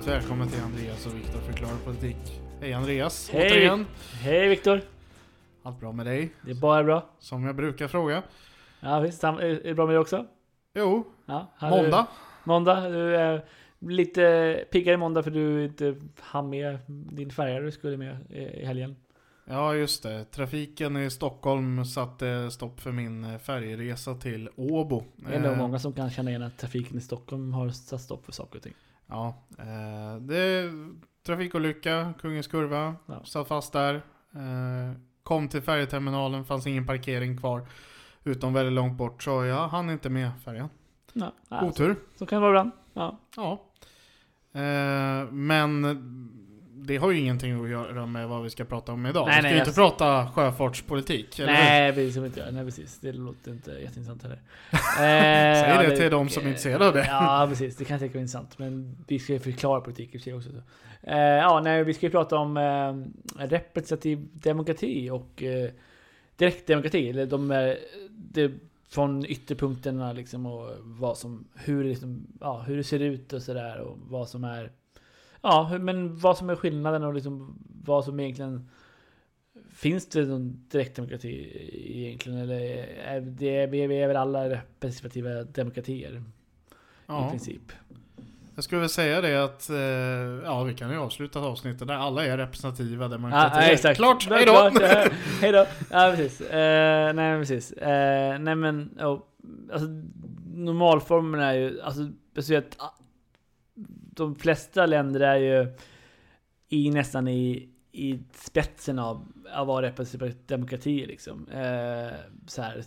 Varmt välkommen till Andreas och Viktor förklarar politik. Hej Andreas, Hej. återigen. Hej Viktor! Allt bra med dig? Det är bara bra. Som jag brukar fråga. Ja visst, är det bra med dig också? Jo, Ja, har du- måndag. Måndag. Du är lite piggare måndag för du inte hann med din färja du skulle med i helgen. Ja just det, trafiken i Stockholm satte stopp för min färjeresa till Åbo. Det är nog Eh, många som kan känna igen att trafiken i Stockholm har satt stopp för saker och ting. Ja, eh, det är trafikolycka, Kungens Kurva, Ja. satt fast där. Eh, kom till färjeterminalen, fanns ingen parkering kvar. Utom väldigt långt bort, så jag hann inte med färjan. Ja, ja, Otur. så kan det vara ibland. Ja. Ja. Eh, men det har ju ingenting att göra med vad vi ska prata om idag. Nej, vi ska nej, ju inte prata sjöfartspolitik. Eller? Nej, precis som inte. Nej, precis. Det låter inte jätteintressant heller. Säg Eh, det till de som är intresserade av det. Ja, precis. Det kan säkert vara intressant. Men vi ska ju förklara politik i och för sig också. Så. Eh, ja, nej, vi ska ju prata om eh, representativ demokrati och eh, direktdemokrati. Eller de är det, från ytterpunkterna liksom och vad som, hur, liksom, ja, hur det ser ut och sådär och vad som är Ja, men vad som är skillnaden och liksom vad som egentligen Finns det någon direktdemokrati egentligen? Eller är det, vi är väl alla representativa demokratier i Ja. princip? Jag skulle väl säga det att, eh, ja vi kan ju avsluta avsnittet där alla är representativa demokratier. ja, exakt. Klart, hejdå! klart, ja, hejdå! Ja, precis. Eh, nej, precis. Eh, nej, men oh, alltså, normalformen är ju, alltså, ah, de flesta länder är ju i nästan i, i spetsen av att vara representativa demokratier liksom. Eh, så här,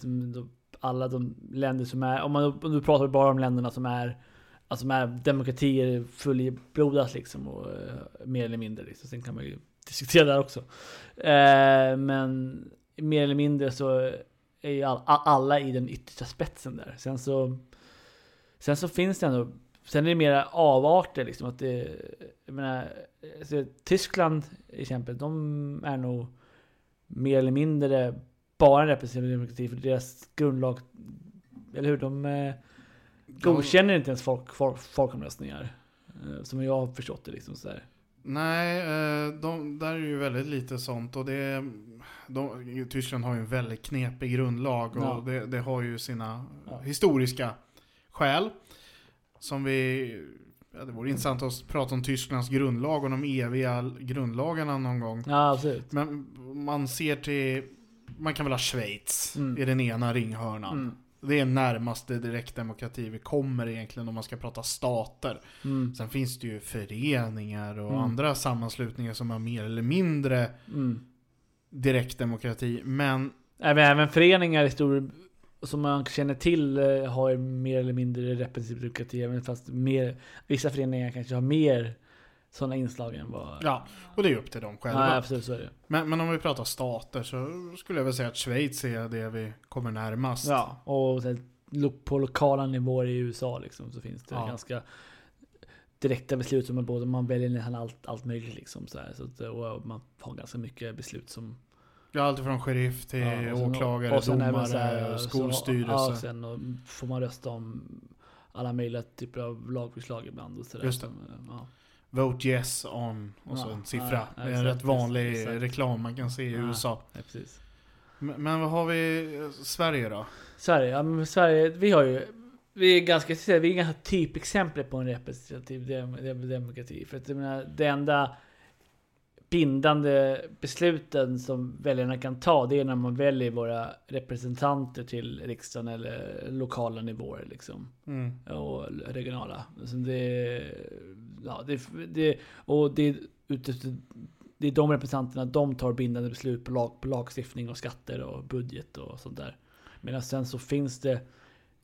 alla de länder som är, om man om du pratar bara om länderna som är Alltså som är demokratier fullblodat liksom och eh, mer eller mindre liksom. Sen kan man ju diskutera där också. Eh, men mer eller mindre så är ju all, alla i den yttersta spetsen där. Sen så Sen så finns det ändå Sen är det mera avarter liksom att det Jag menar alltså, Tyskland till exempel De är nog Mer eller mindre Bara en representativ demokrati för deras grundlag Eller hur? De eh, Godkänner inte ens folk, folk, folkomröstningar. Eh, Som jag har förstått det liksom sådär. Nej, eh, de, där är ju väldigt lite sånt och det de, Tyskland har ju en väldigt knepig grundlag och Ja. det, det har ju sina Ja. historiska skäl. Som vi, ja, det vore intressant att prata om Tysklands grundlag och de eviga grundlagarna någon gång. Ja, absolut. Men man ser till, man kan väl ha Schweiz Mm. i den ena ringhörnan. Mm. Det är närmaste direktdemokrati vi kommer egentligen om man ska prata stater. Mm. Sen finns det ju föreningar och Mm. andra sammanslutningar som har mer eller mindre Mm. direktdemokrati. Men Även, även föreningar i stor, som man känner till eh, har mer eller mindre representativ demokrati. Även fast mer, vissa föreningar kanske har mer sådana inslag än vad... ja, och det är upp till dem själva. ja absolut så är det. Men, men om vi pratar stater så skulle jag väl säga att Schweiz är det vi kommer närmast. Ja, och på lokala nivåer i USA liksom, så finns det Ja. ganska direkta beslut som man både man väljer nästan allt, allt möjligt liksom så, här, så att, och man har ganska mycket beslut som Ja, allt från sheriff till Ja, åklagare, och domare, så här, skolstyrelse. Så, ja, sen får man rösta om alla möjliga typer av lagförslag ibland och sådär. Just det. Som, ja. Vote yes on och så en siffra. det är en rätt vanlig exakt. reklam man kan se i. USA. Precis. Men, men vad har vi Sverige då? Sverige, ja men Sverige, vi har ju vi är ganska, vi är ganska typexempel på en representativ dem, dem, demokrati. För att jag menar, det enda bindande besluten som väljarna kan ta, det är när man väljer våra representanter till riksdagen eller lokala nivåer liksom. Mm. och regionala. Alltså det, ja, det, det, och det det är de representanterna, de tar bindande beslut på, lag, på lagstiftning och skatter och budget och sånt där. Medan sen så finns det,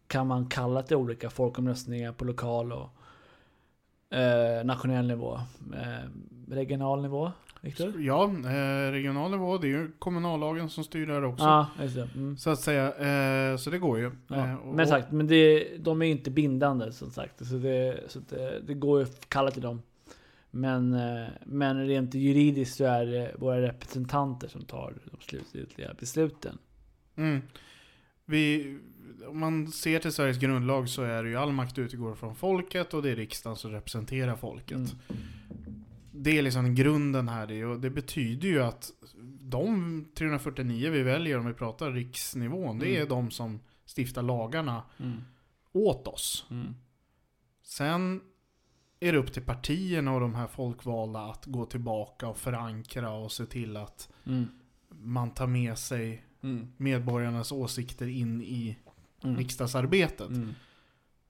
kan man kalla till olika folkomröstningar på lokal och eh, nationell nivå. Eh, regional nivå, Viktor? Ja, eh, regional nivå, det är ju kommunallagen som styr där också. Ja, just det. Mm. Så att säga, eh, så det går ju. Ja. Eh, och- Men sagt, men det, de är ju inte bindande som sagt. Så det, så det, det går ju att kalla till dem. Men, men rent juridiskt så är det våra representanter som tar de slutgiltiga besluten. Mm. Vi, om man ser till Sveriges grundlag så är det ju all makt utgår från folket och det är riksdagen som representerar folket. Mm. Det är liksom grunden här det, och det betyder ju att de 349 vi väljer om vi pratar riksnivån, det är Mm. de som stiftar lagarna Mm. åt oss. Mm. Sen är det upp till partierna och de här folkvalda att gå tillbaka och förankra och se till att Mm. man tar med sig Mm. medborgarnas åsikter in i Mm. riksdagsarbetet. Mm.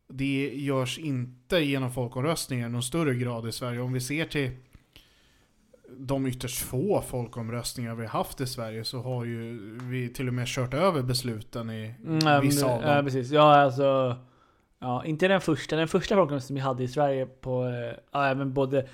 Det görs inte genom folkomröstningar i någon större grad i Sverige. Om vi ser till de ytterst få folkomröstningar vi har haft i Sverige så har ju vi till och med kört över besluten i Mm, vissa av dem. Ja, precis. Ja, alltså... Ja, inte den första. Den första folkomröstningen vi hade i Sverige på... eh, Ja, även både...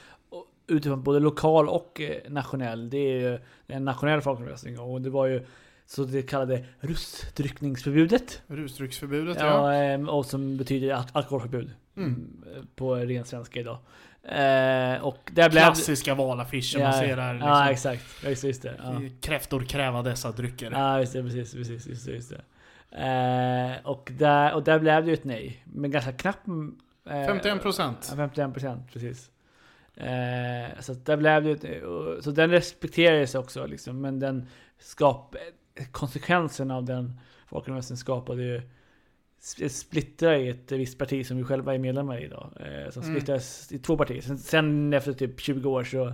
Utifrån både lokal och eh, nationell. Det är ju en nationell folkomröstning. Och det var ju så det kallade rusdryckningsförbudet. Rusdrycksförbudet ja. Ja, ehm, och som betyder al- alkoholförbud. Mm, På ren svenska idag. Eh, och där blev... Klassiska valaffischer man ser där. Liksom. Ja, exakt. Ja, just, just det. Ja. Kräftor kräva dessa drycker. Ja, just det. Precis, precis. Just det, just det. Eh, och, där, och där blev det ju ett nej. Men ganska knappt. Eh, 51%. Ja, 51 procent, precis. Eh, så där blev det ett Så den respekterades också liksom. Men den skap, konsekvensen av den folkomröstningen skapade ju splittrar i ett visst parti som vi själva är medlemmar i idag. Eh, som Mm. splittrades i två partier. Sen, sen efter typ 20 år så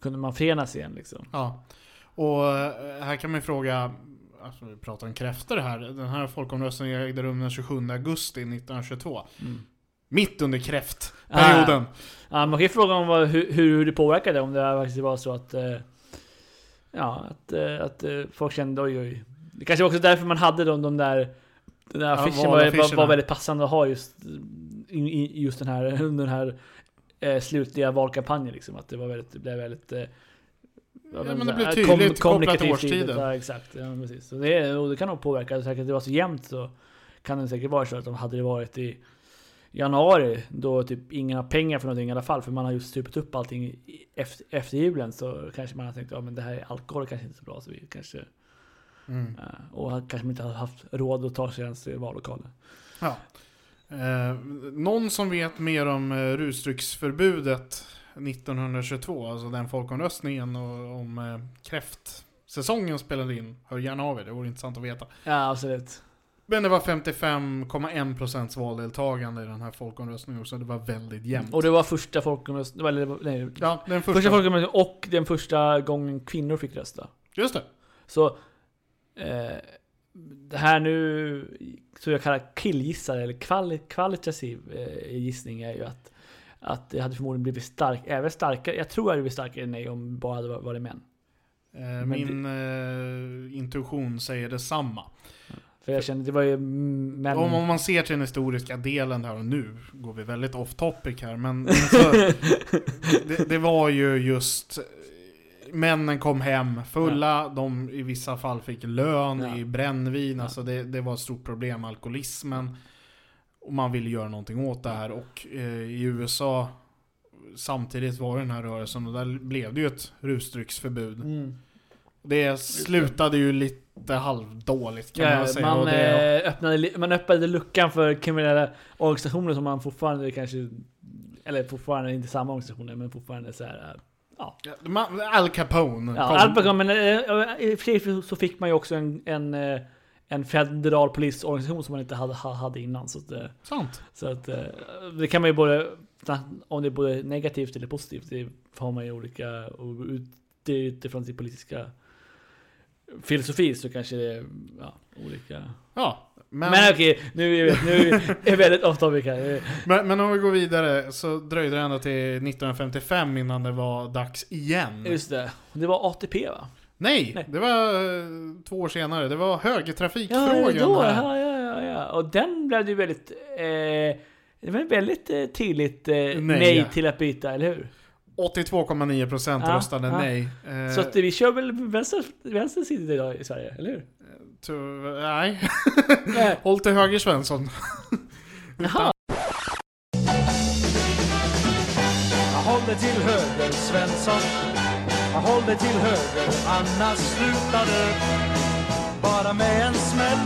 kunde man förenas igen liksom. Ja. Och eh, här kan man ju fråga, alltså vi pratar om kräftor här. Den här folkomröstningen ägde rum den 27 augusti 1922. Mm. Mitt under kräftperioden. Ja, man kan ju fråga om vad, hur, hur det påverkade, om det faktiskt var så att... Eh, ja, att, eh, att eh, folk kände oj oj. Det kanske var också därför man hade de, de där... Den Ja, affischen var, var, var väldigt passande att ha just, i, just den här, den här eh, slutliga valkampanjen liksom. Att det var väldigt, det blev väldigt... Eh, Ja, men det blev tydligt kopplat till årstiden. Ja, exakt. Ja, precis. Så det, och det kan nog påverka. Säkert att det var så jämnt så kan det säkert vara så att de hade det varit i januari då typ ingen har pengar för någonting i alla fall för man har just supit upp allting efter, efter julen så kanske man har tänkt ja men det här är alkohol kanske inte är så bra så vi kanske Mm. eh, och kanske inte har haft råd att ta sig ens till vallokalen. Ja. Eh, någon som vet mer om eh, rusdrycksförbudet 1922, alltså den folkomröstningen och om eh, kräftsäsongen spelade in, hör gärna av er, det vore intressant att veta. Ja absolut. Men det var 55,1% valdeltagande i den här folkomröstningen så det var väldigt jämnt. Och det var första folkomröstningen, eller nej, ja, den första, första. folkomröstningen och den första gången kvinnor fick rösta. Just det. Så eh, det här nu, så jag kallar killgissare eller kvali, kvalitativ eh, gissning är ju att att det hade förmodligen blivit stark, även starkare, jag tror att det hade blivit starkare än nej om det bara hade varit män. Eh, min eh, intuition säger detsamma. För jag kände, det var ju män... Om, om man ser till den historiska delen här och nu går vi väldigt off topic här men alltså, det, det var ju just Männen kom hem fulla, de i vissa fall fick lön Ja. i brännvin, Ja. alltså det, det var ett stort problem, alkoholismen. Och man ville göra någonting åt det här och eh, i USA Samtidigt var det den här rörelsen och där blev det ju ett rusdrycksförbud. Mm. Det slutade ju lite halvdåligt kan Ja, man säga. man, och det, eh, öppnade, man öppnade luckan för kriminella organisationer som man fortfarande kanske... Eller fortfarande inte samma organisationer, men fortfarande så här. Ja, man- Al Capone ja. Al Capone, men eh, i och för sig så fick man ju också en, en, eh, en federal polisorganisation som man inte hade, ha- hade innan. Så att, eh, Sant. så att det kan man ju både, om det är både negativt eller positivt, det har man ju olika, utifrån sin politiska filosofi så kanske det är ja, olika. Ja, Men, Men okej, nu, är nu är väldigt off topic här. men, men om vi går vidare så dröjde det ända till 1955 innan det var dags igen. Just det. Det var ATP va? Nej, Nej. det var eh, två år senare. Det var Ja, högertrafikfrågan. då, här. ja, ja, ja, ja. Och den blev ju väldigt... Eh, det var väldigt eh, tydligt eh, nej, Nej. till att byta, eller hur? 82,9% Ja, röstade ja. nej. Så att vi kör väl vänster, vänster sida idag i Sverige, eller hur? To- nej. Nej. Håll till höger Svensson. Jaha. Jag håller till höger Svensson Jag håller till höger annars slutar det bara med en smäll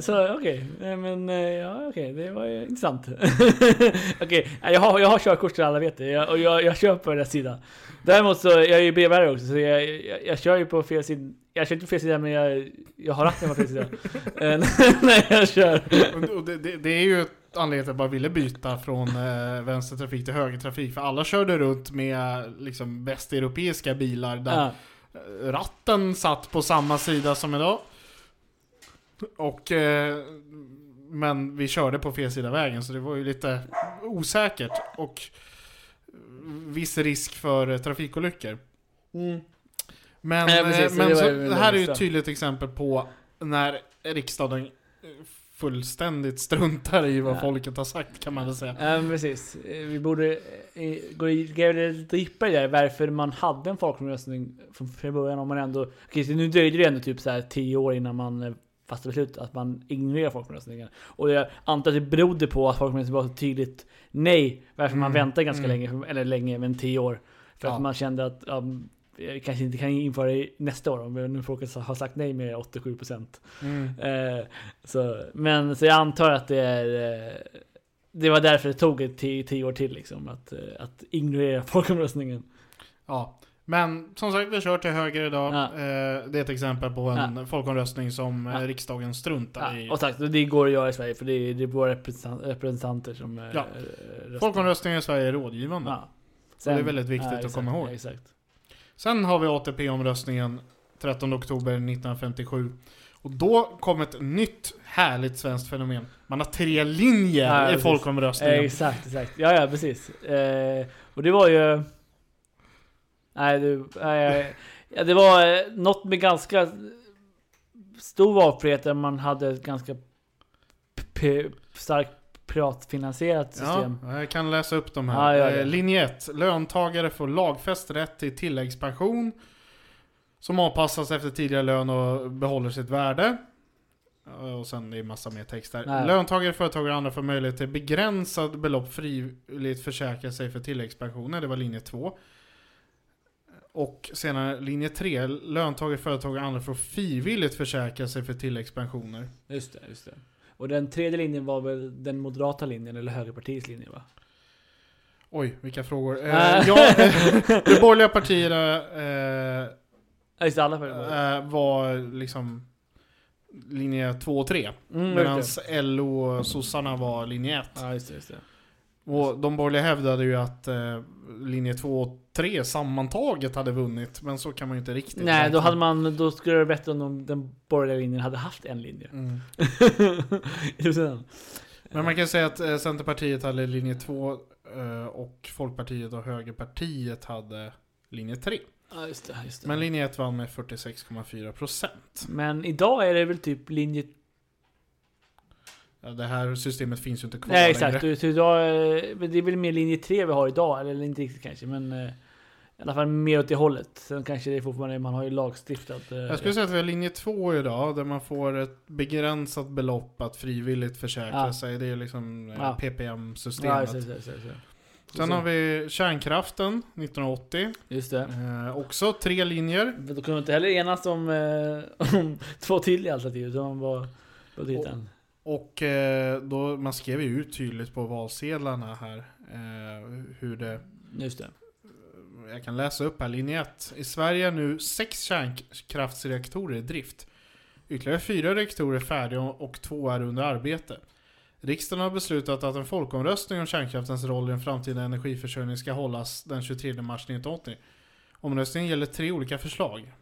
Så okej, Nej, men eh, ja okej, det var ju intressant. okej, nej, jag, har, jag har körkort så alla vet det, jag, och jag, jag kör på rätt sida. Däremot så, jag är ju brevbärare också, så jag, jag, jag kör ju på fel sida. Jag kör inte på fel sida, men jag, jag har ratten på fel sida. Eh, när jag kör. Det, det, det är ju ett anledning till att jag bara ville byta från eh, vänstertrafik till högertrafik. För alla körde runt med liksom västeuropeiska bilar där Ja. ratten satt på samma sida som idag. Och eh, men vi körde på fel sida vägen så det var ju lite osäkert och viss risk för eh, trafikolyckor. Mm. Men, Ja, eh, precis, men det så, det här är ju ett tydligt exempel på när riksdagen eh, fullständigt struntar i vad Ja. folket har sagt kan man väl säga. Ja, precis. Eh, Vi borde eh, gå lite djupare där, varför man hade en folkomröstning från början om man ändå... Okej, nu dröjde det ändå typ så här tio år innan man fattade beslut att man ignorerar folkomröstningen. Och jag antar att det berodde på att folkomröstningen var så tydligt nej, varför man Mm, väntade ganska mm. länge, eller länge, men tio år. För Ja. att man kände att vi kanske inte kan införa det nästa år, om nu folk har sagt nej med 87%. Mm. Eh, så, men så jag antar att det är eh, Det var därför det tog ett tio, tio år till liksom att, eh, att ignorera folkomröstningen. Ja. Men som sagt, vi kör till höger idag. Ja. Eh, det är ett exempel på en folkomröstning som eh, Ja. riksdagen struntar i. Ja, och sagt, det går att göra i Sverige för det är, det är våra representant, representanter som eh, Ja. röstar. Folkomröstningen i Sverige är rådgivande. Ja. det är väldigt viktigt att exakt, komma ihåg. Sen har vi ATP-omröstningen 13 oktober 1957. Och då kom ett nytt härligt svenskt fenomen. Man har tre linjer Ja, i precis. folkomröstningen. Exakt, exakt. Ja, ja, precis. Eh, och det var ju... Nej, det, nej, ja, det var eh, något med ganska stor valfrihet där man hade ett ganska starkt privatfinansierat system. Ja, jag kan läsa upp de här. Ja, gör det. Eh, Linje 1. Löntagare får lagfäst rätt till tilläggspension som avpassas efter tidigare lön och behåller sitt värde. Och sen är det massa mer text där. Nej. Löntagare, företagare och andra får möjlighet till begränsad belopp frivilligt försäkra sig för tilläggspensioner. Det var linje 2. Och senare linje 3. Löntagare, företagare och andra får frivilligt försäkra sig för tilläggspensioner. Just det, just det. Och den tredje linjen var väl den moderata linjen, eller högerpartiets linje va? Oj, vilka frågor. Eh, ja, eh, de borgerliga partierna eh, just alla eh, var liksom linje 2 och 3. mm, Medan. LO och sossarna var linje 1. Ja, just det, just det. Och de borgerliga hävdade ju att eh, linje 2 och 3 sammantaget hade vunnit. Men så kan man ju inte riktigt Nej, då hade man, då skulle det vara bättre om de, den borgerliga linjen hade haft en linje. Mm. Men man kan säga att eh, Centerpartiet hade linje 2 eh, och Folkpartiet och Högerpartiet hade linje 3. Ja, just det, just det. Men linje 1 vann med 46,4%. Men idag är det väl typ linje... Det här systemet finns ju inte kvar Nej exakt, längre. så idag, eh, det är väl mer linje 3 vi har idag, eller inte riktigt kanske, men eh, i alla fall mer åt det hållet. Sen kanske det är fortfarande, man har ju lagstiftat. eh, Jag skulle säga att vi har linje 2 idag, där man får ett begränsat belopp att frivilligt försäkra Ja. sig. Det är liksom Ja. PPM-systemet. Ja. Sen har vi kärnkraften 1980. Just det. Eh, också tre linjer. Men Då kunde vi inte heller enas om, eh, om två till alternativ, utan dit än. Och eh, då, man skrev ju ut tydligt på valsedlarna här eh, hur det... Just det. Jag kan läsa upp här, linje 1. I Sverige är nu sex kärnkraftsreaktorer i drift. Ytterligare fyra reaktorer är färdiga och två är under arbete. Riksdagen har beslutat att en folkomröstning om kärnkraftens roll i den framtida energiförsörjningen ska hållas den 23 mars 1980. Omröstningen gäller tre olika förslag.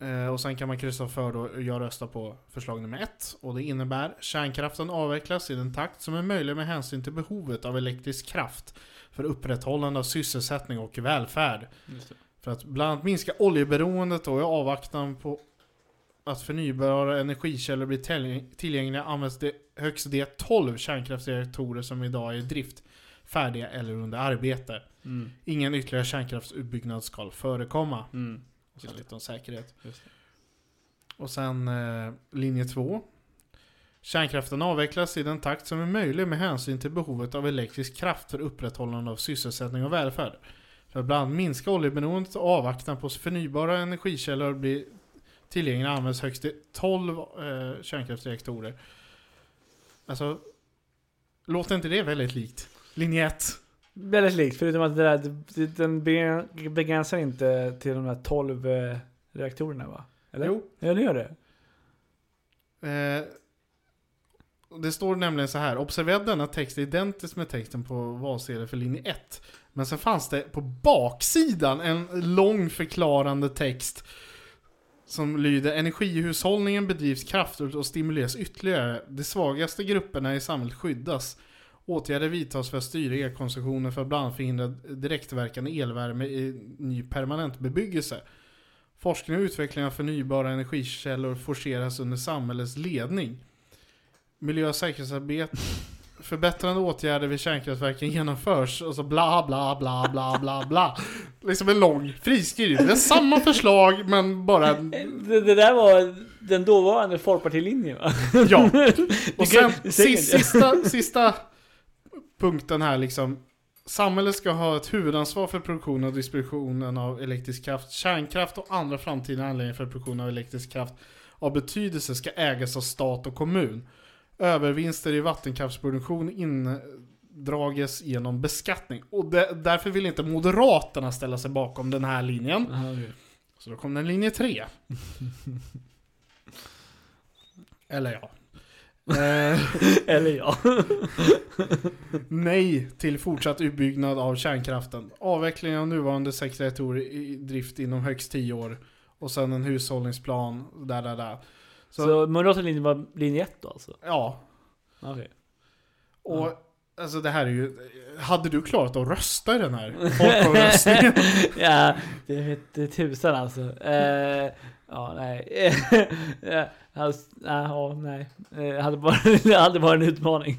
Eh, och sen kan man kryssa för då, jag röstar på förslag nummer ett. Och det innebär kärnkraften avvecklas i den takt som är möjlig med hänsyn till behovet av elektrisk kraft för upprätthållande av sysselsättning och välfärd. För att bland annat minska oljeberoendet och i avvaktan på att förnybara energikällor blir tillgäng- tillgängliga används det högst de 12 kärnkraftsreaktorer som idag är i drift färdiga eller under arbete. Mm. Ingen ytterligare kärnkraftsutbyggnad ska förekomma. Mm. Och sen lite om säkerhet. Och sen eh, linje 2. Kärnkraften avvecklas i den takt som är möjlig med hänsyn till behovet av elektrisk kraft för upprätthållande av sysselsättning och välfärd. För att bland annat minska oljeberoendet och avvaktan på förnybara energikällor blir tillgängliga används högst till 12 eh, kärnkraftsreaktorer. Alltså, låter inte det väldigt likt? Linje 1. Väldigt likt, förutom att det där, den begränsar- inte till de här 12 eh, reaktorerna va? Eller? Jo. Ja, det gör det. Eh, det står nämligen så här. Observera att denna text är identisk med texten på valsedeln för linje 1. Men sen fanns det på baksidan en lång förklarande text. Som lyder Energihushållningen bedrivs kraftfullt och stimuleras ytterligare. De svagaste grupperna i samhället skyddas. Åtgärder vidtas för att styra elkonsumtionen för att bland annat förhindra direktverkande elvärme i ny permanent bebyggelse. Forskning och utveckling av förnybara energikällor forceras under samhällets ledning. Miljö och säkerhetsarbete, förbättrande åtgärder vid kärnkraftverken genomförs och så bla bla bla bla bla bla. Liksom en lång friskriven. Det är samma förslag men bara... Det, det där var den dåvarande folkpartilinjen va? Ja. Och sen sista, sista punkten här liksom. Samhället ska ha ett huvudansvar för produktionen och distributionen av elektrisk kraft. Kärnkraft och andra framtida anläggningar för produktion av elektrisk kraft av betydelse ska ägas av stat och kommun. Övervinster i vattenkraftsproduktion indrages genom beskattning. Och det, därför vill inte Moderaterna ställa sig bakom den här linjen. Aha, okej. Så då kom den linje 3. Eller ja. Eh, Eller ja. nej till fortsatt utbyggnad av kärnkraften. Avveckling av nuvarande sex reaktorer i drift inom högst 10 år. Och sen en hushållningsplan, där, där, där. Så, Så Moderaternas linje var linje 1 då alltså? ja. Okej. Och alltså det här är ju... Hade du klarat att rösta i den här folkomröstningen? ja, det vete tusan alltså. Eh, ja, nej. ja, alltså, nej, ja, nej. Eh, hade bara, det hade varit en utmaning.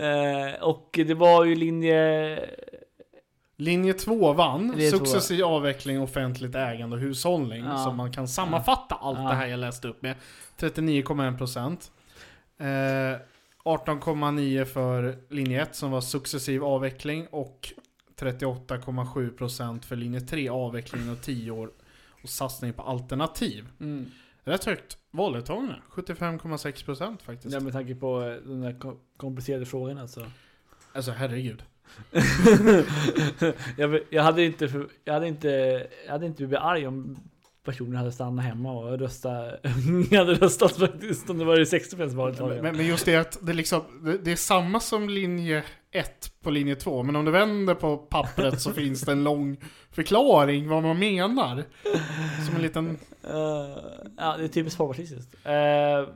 eh, och det var ju linje... Linje 2 vann. Linje två. Successiv avveckling, offentligt ägande och hushållning. Ja. Så man kan sammanfatta allt det här jag läste upp med. 39,1%. Eh, 18,9% för linje 1 som var successiv avveckling. Och 38,7% för linje 3 avveckling och 10 år. Och satsning på alternativ. Mm. Rätt högt valdeltagande. 75,6% faktiskt. Ja, med tanke på eh, de där kom- komplicerade frågorna så. Alltså herregud. jag, jag hade inte, jag hade inte, jag hade inte blivit arg om personen hade stannat hemma och röstat, hade röstat faktiskt om det var det 60 valdeltagande. Men, men just det att det, liksom, det, det är samma som linje 1 på linje 2. Men om du vänder på pappret så finns det en lång förklaring vad man menar. Som en liten... Eh, ja, det är typiskt folkpartistiskt. Uh,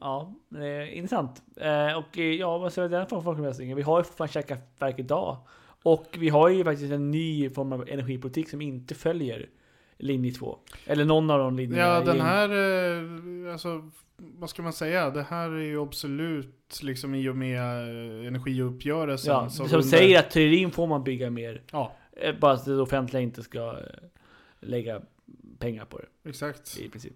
ja, det är intressant. Eh, och ja, vad säger den från folkomröstningen? Vi har ju fortfarande kärnkraftverk idag. Och vi har ju faktiskt en ny form av energipolitik som inte följer linje 2. Eller någon av de linjerna. Ja, den här... eh, Alltså, vad ska man säga? Det här är ju absolut liksom i och med eh, energiuppgörelsen. Ja, som under- säger att teorin får man bygga mer. Ja, Eh, Bara att det offentliga inte ska lägga pengar på det exakt. i princip.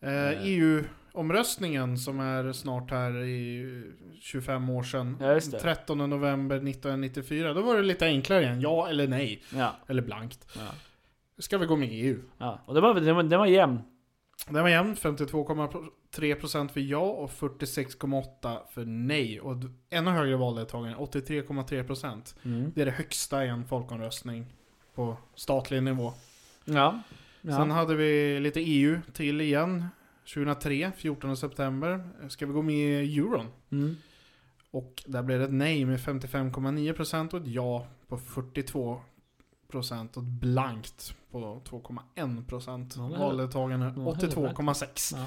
Eh, EU-omröstningen som är snart här i 25 år sedan. Ja, just det. 13 november 1994. Då var det lite enklare igen. Ja eller nej. Ja, Eller blankt. ja, Ska vi gå med i EU? ja. Och det var, det var, det var jämn. Den var jämn. 52,3% för ja och 46,8% för nej. Och ännu högre valdeltagande. 83,3%. Mm. Det är det högsta i en folkomröstning på statlig nivå. Ja. ja. Sen hade vi lite EU till igen. 2003, 14 september. Ska vi gå med i euron? Mm. Och där blev det ett nej med 55,9% och ett ja på 42%. Procent och blankt på 2,1 procent. Valdeltagande Ja, det är 82,6. Ja.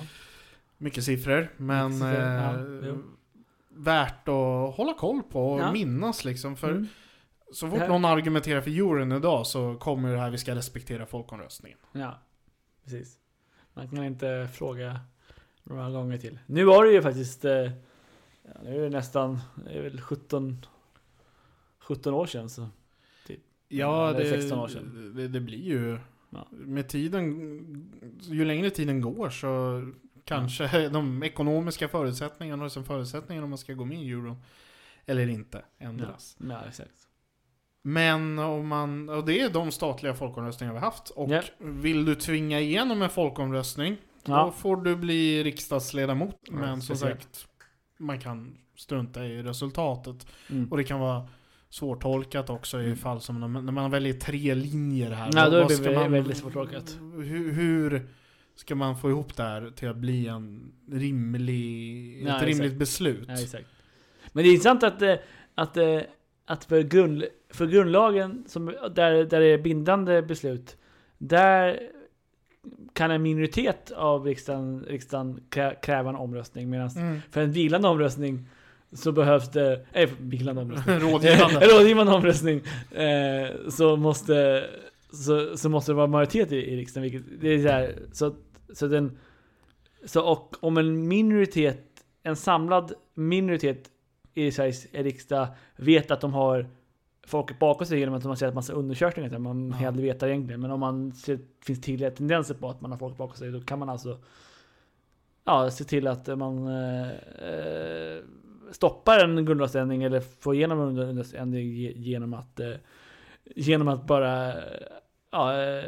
Mycket siffror, men Mycket siffror, ja, eh, värt att hålla koll på och Ja. minnas liksom. För Mm. så fort här- någon argumenterar för euron idag så kommer det här vi ska respektera folkomröstningen. Ja, precis. Man kan inte fråga några gånger till. Nu var det ju faktiskt, eh, nu är det nästan, det är väl 17, 17 år sedan så. Ja, det, 16 år sedan. Det, det blir ju... Ja. Med tiden, ju längre tiden går så kanske de ekonomiska förutsättningarna och sen förutsättningarna om man ska gå med i euron eller inte ändras. Ja, exakt. Men om man, och det är de statliga folkomröstningar vi har haft. Och Ja. vill du tvinga igenom en folkomröstning, då Ja, får du bli riksdagsledamot. Ja, Men som sagt, man kan strunta i resultatet. mm. Och det kan vara svårtolkat också i Mm. fall som när man, när man väljer tre linjer här. Vad- då är det vä- väldigt svårtolkat. Hur, hur ska man få ihop det här till att bli en rimlig, Ja, ett rimligt exakt. beslut? Ja, exakt. Men det är intressant att, eh, att, eh, att för, grund, för grundlagen, som, där, där det är bindande beslut, där kan en minoritet av riksdagen, riksdagen krä- kräva en omröstning. Medan Mm. för en vilande omröstning så behövs det, nej vilande omröstning. Rådgivande. Rådgivande omröstning. Eh, så, måste, så, så måste det vara majoritet i, i riksdagen. Vilket, det är så, här, så, så, den, så och om en minoritet, en samlad minoritet i Sveriges riksdag vet att de har folket bakom sig genom att de har sett massa undersökningar. Man Ja. hellre vetar egentligen. Men om man ser, finns tydliga tendenser på att man har folk bakom sig, då kan man alltså ja, se till att man eh, stoppar en grundlagsändring eller får igenom en grundlagsändring ge- genom att eh, genom att bara ja, eh,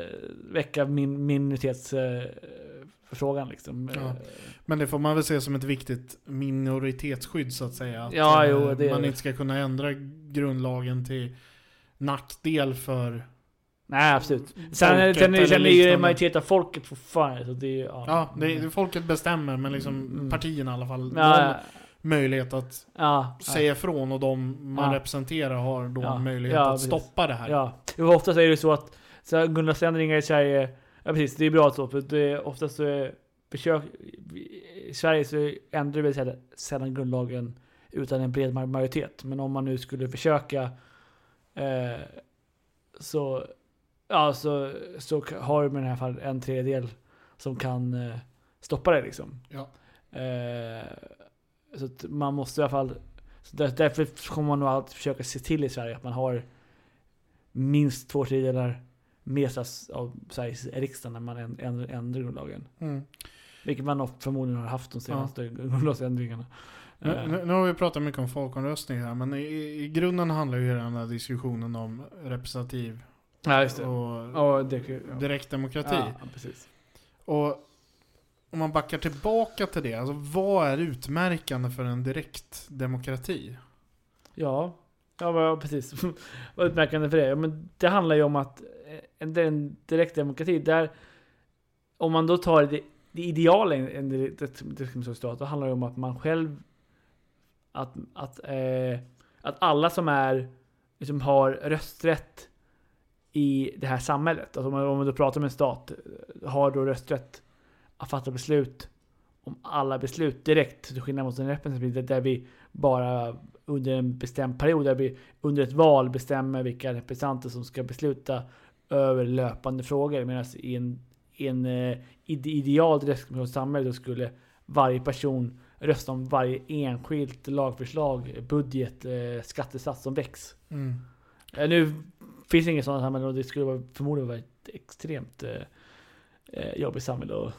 väcka min minoritetsförfrågan eh, liksom. Ja. Men det får man väl se som ett viktigt minoritetsskydd så att säga. Att Ja, jo, det- man inte ska kunna ändra grundlagen till nackdel för... Nej, absolut. Sen, är ju liknande. en majoritet av folket fortfarande. Så det är, ju- ja, Ja, det, det, folket bestämmer men liksom Mm. partierna i alla fall. ja, ja, möjlighet att ja, säga ifrån och de man Ja. representerar har då Ja. möjlighet att precis. stoppa det här. Ja, oftast är det så att så här, grundlagsändringar i Sverige, ja precis, det är bra så, för det är oftast så är försök, i Sverige så ändrar vi sällan- grundlagen utan en bred ma- majoritet. Men om man nu skulle försöka eh, så, ja, så, så har med den här fall en tredjedel som kan eh, stoppa det liksom. Ja. Eh, så man måste i alla fall, så där, därför kommer man nog alltid försöka se till i Sverige att man har minst två tredjedelar med sig av Sveriges riksdag när man änd- ändrar, ändrar grundlagen. Mm. Vilket man förmodligen har haft de senaste grundlagsändringarna. Nu, nu, nu har vi pratat mycket om folkomröstning här, men i, i grunden handlar ju den här diskussionen om representativ ja, och Ja, det, ja. direktdemokrati. Ja, precis. Och om man backar tillbaka till det, alltså vad är utmärkande för en direktdemokrati? Ja, ja precis. Vad utmärkande för det? Ja, men det handlar ju om att eh, en, direktdemokrati, där om man då tar det, det ideala i en direktdemokratisk stat, då handlar det om att man själv att, att, eh, att alla som är liksom har rösträtt i det här samhället, alltså om man, om man då pratar om en stat, eh, har då rösträtt att fatta beslut om alla beslut direkt, till skillnad mot en representativ, där vi bara under en bestämd period, där vi under ett val bestämmer vilka representanter som ska besluta över löpande frågor. Medan i en, i en eh, ide- ideal direktdemokratiskt samhälle skulle varje person rösta om varje enskilt lagförslag, budget, eh, skattesats som väcks. Mm. Eh, Nu finns det inget sådant samhälle och det skulle förmodligen vara ett extremt eh, jobbigt samhälle att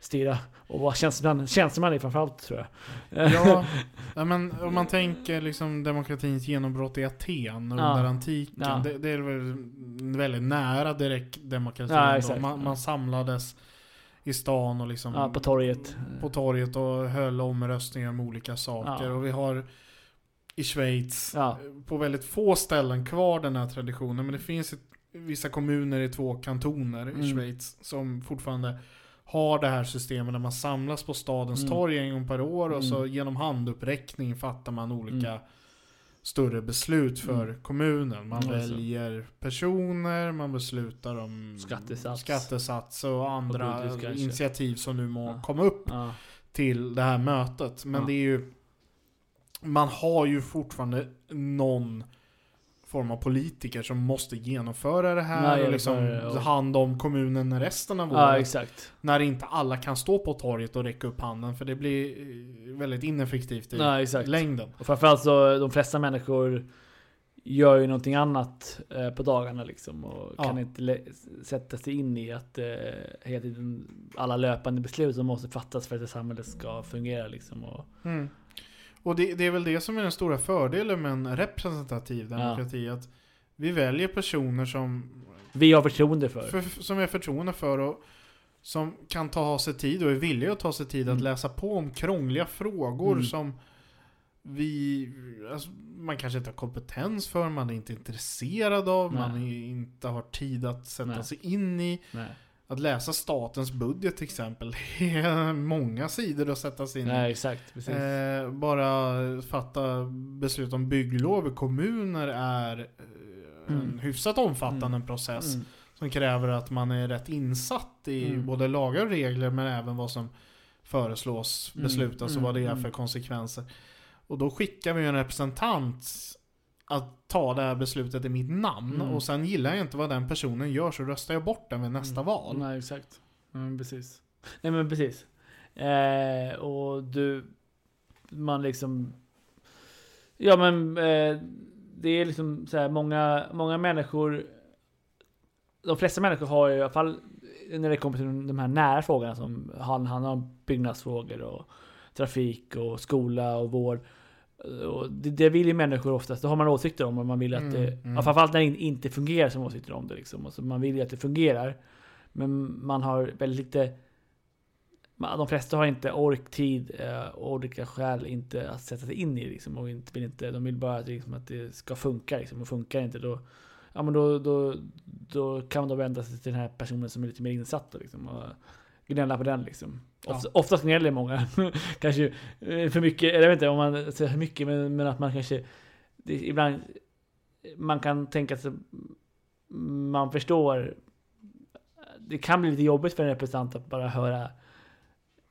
styra och vara tjänsteman, tjänsteman i framförallt tror jag. Ja, ja, men om man tänker liksom demokratins genombrott i Aten under Ja. antiken. Ja. Det, det är väl väldigt nära direktdemokrati. Ja, ändå. exakt. man, man samlades i stan och liksom Ja, på torget. på torget och höll omröstningar om olika saker. Ja. Och vi har i Schweiz Ja. på väldigt få ställen kvar den här traditionen. Men det finns ett, vissa kommuner i två kantoner i Mm. Schweiz som fortfarande har det här systemet där man samlas på stadens Mm. torg en gång per år och så Mm. genom handuppräckning fattar man olika Mm. större beslut för kommunen. Man Mm, väljer personer, man beslutar om Skattesats. skattesats och andra kanske. initiativ som nu må Ja. komma upp Ja. till det här mötet. Men Ja. det är ju... Man har ju fortfarande någon form av politiker som måste genomföra det här Nej, och liksom det, hand om kommunen resten av ja, året. exakt. När inte alla kan stå på torget och räcka upp handen för det blir eh, väldigt ineffektivt i Ja, exakt. längden. Och framförallt så, de flesta människor gör ju någonting annat eh, på dagarna liksom och Ja. kan inte sätta sig in i att eh, hela tiden alla löpande beslut som måste fattas för att det samhället ska fungera liksom. Och, Mm. Och det, det är väl det som är den stora fördelen med en representativ demokrati. Att vi väljer personer som, vi har förtroende för. för, som vi har förtroende för och som kan ta sig tid och är villiga att ta sig tid Mm. att läsa på om krångliga frågor Mm. som vi, alltså, man kanske inte har kompetens för, man är inte intresserad av, Nej. man är, inte har tid att sätta Nej. sig in i. Nej, Att läsa statens budget till exempel, det är många sidor att sätta sig in i. Exakt. Precis. Eh, bara fatta beslut om bygglov i kommuner är eh, en Mm. hyfsat omfattande Mm. process. Mm. Som kräver att man är rätt insatt i Mm. både lagar och regler men även vad som föreslås Mm. beslutas och Mm. vad det är för konsekvenser. Och då skickar vi en representant att ta det här beslutet i mitt namn. Mm. Och sen gillar jag inte vad den personen gör så röstar jag bort den vid nästa Mm. val. Nej exakt. Mm, precis. Nej men precis. Eh, och du, man liksom... Ja men eh, det är liksom så här många, många människor... De flesta människor har ju i alla fall när det kommer till de här nära frågorna som han- handlar om byggnadsfrågor och trafik och skola och vård. Och det, det vill ju människor oftast, då har man åsikter om och man vill att Mm, det, mm. ja, framförallt när det in- inte fungerar som åsikter om det liksom. Alltså man vill ju att det fungerar. Men man har väldigt lite man- de flesta har inte ork, tid eh, och olika skäl inte att sätta sig in i liksom, och inte, vill inte, de vill bara att, liksom, att det ska funka liksom, och funkar inte då Ja men då, då, då kan man då vända sig till den här personen som är lite mer insatt liksom, och gnälla på den liksom. Ofta, Oftast gnäller många, kanske eh, för mycket, jag vet inte om man säger för mycket men, men att man kanske det, ibland man kan tänka sig man förstår det kan bli lite jobbigt för en representant att bara höra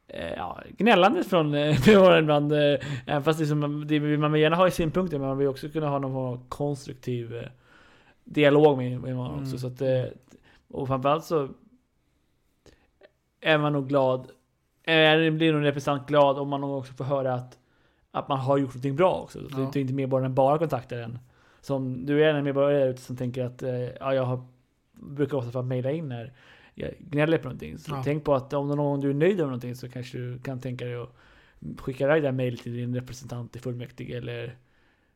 eh, ja, gnällande från eh, medborgare ibland. eh, Även fast det som, det vill man vill gärna ha i synpunkter, men man vill också kunna ha någon konstruktiv eh, dialog med med också. Mm. Så att, eh, och framförallt så är man nog glad, eller blir nog en representant glad om man också får höra att, att man har gjort någonting bra också. Så Ja. det är inte medborgaren bara kontaktar en. Som du är en medborgare där ute som tänker att eh, ja, jag har, brukar ofta få mejla in när jag gnäller på någonting. Så Ja. tänk på att om någon du är nöjd med någonting så kanske du kan tänka dig att skicka iväg det här mejlet till din representant i fullmäktige eller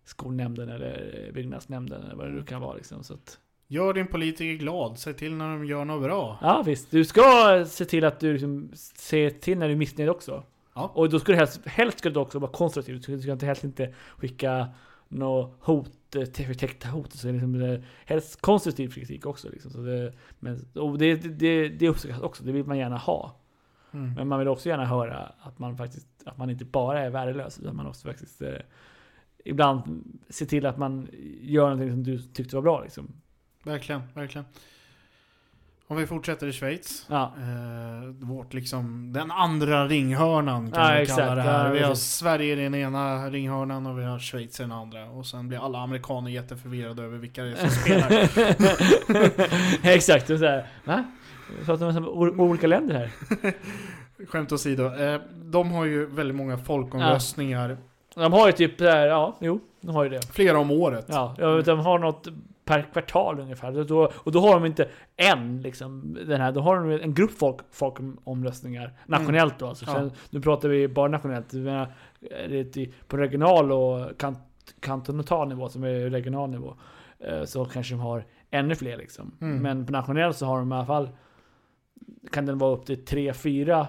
skolnämnden eller byggnadsnämnden eller vad det nu kan vara liksom. Så att, Gör din politiker glad, säg till när de gör något bra. ja visst, du ska se till att du liksom ser till när du är missnöjd också. Ja. Och då ska du helst, helst ska du också vara konstruktiv. Du ska, inte helst inte skicka något hot, förtäckta hot. Så liksom, eh, helst konstruktiv kritik också. Liksom. Så det, men, och det, det, det uppskattas också, det vill man gärna ha. Mm. Men man vill också gärna höra att man faktiskt, att man inte bara är värdelös, utan man också faktiskt eh, ibland se till att man gör någonting som du tyckte var bra liksom. Verkligen, verkligen. Om vi fortsätter i Schweiz. Ja, Eh, vårt liksom, den andra ringhörnan kan Ja, man exakt. kalla det här. Ja, vi har. Sverige i den ena ringhörnan och vi har Schweiz i den andra. Och sen blir alla amerikaner jätteförvirrade över vilka det är som spelar. exakt. Så här, va? Pratar om o- olika länder här. Skämt åsido. Eh, de har ju väldigt många folkomröstningar. De har ju typ här, ja, jo, de har ju det. Flera om året. Ja, de har något per kvartal ungefär. Då, och då har de inte en, liksom, den här, då har de en grupp folk, folkomröstningar. Nationellt då alltså. Ja. Sen, nu pratar vi bara nationellt. Menar, i- på regional och kant, kantonal nivå, som är regional nivå, eh, så kanske de har ännu fler liksom. Mm. Men på nationell så har de i alla fall, kan den vara upp till 3-4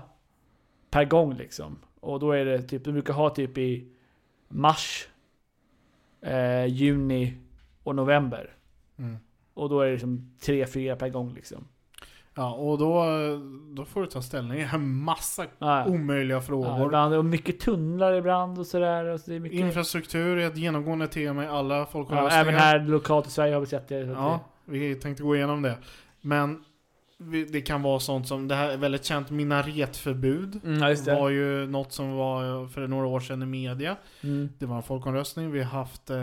per gång liksom. Och då är det typ, de brukar ha typ i mars, eh, juni och november. Mm. Och då är det liksom 3-4 per gång liksom. Ja, och då, då får du ta ställning i en massa Ja, ja. omöjliga Ja, frågor. ibland, och mycket tunnlar ibland och sådär. Och så det mycket, Infrastruktur är ett genomgående tema i alla ja, folkomröstningar. även här lokalt i Sverige har vi sett det. Ja, vi tänkte gå igenom det. Men det kan vara sånt som, det här är väldigt känt, minaretförbud. mm, det. var ju något som var för några år sedan i media. Mm. Det var en folkomröstning. Vi har haft eh,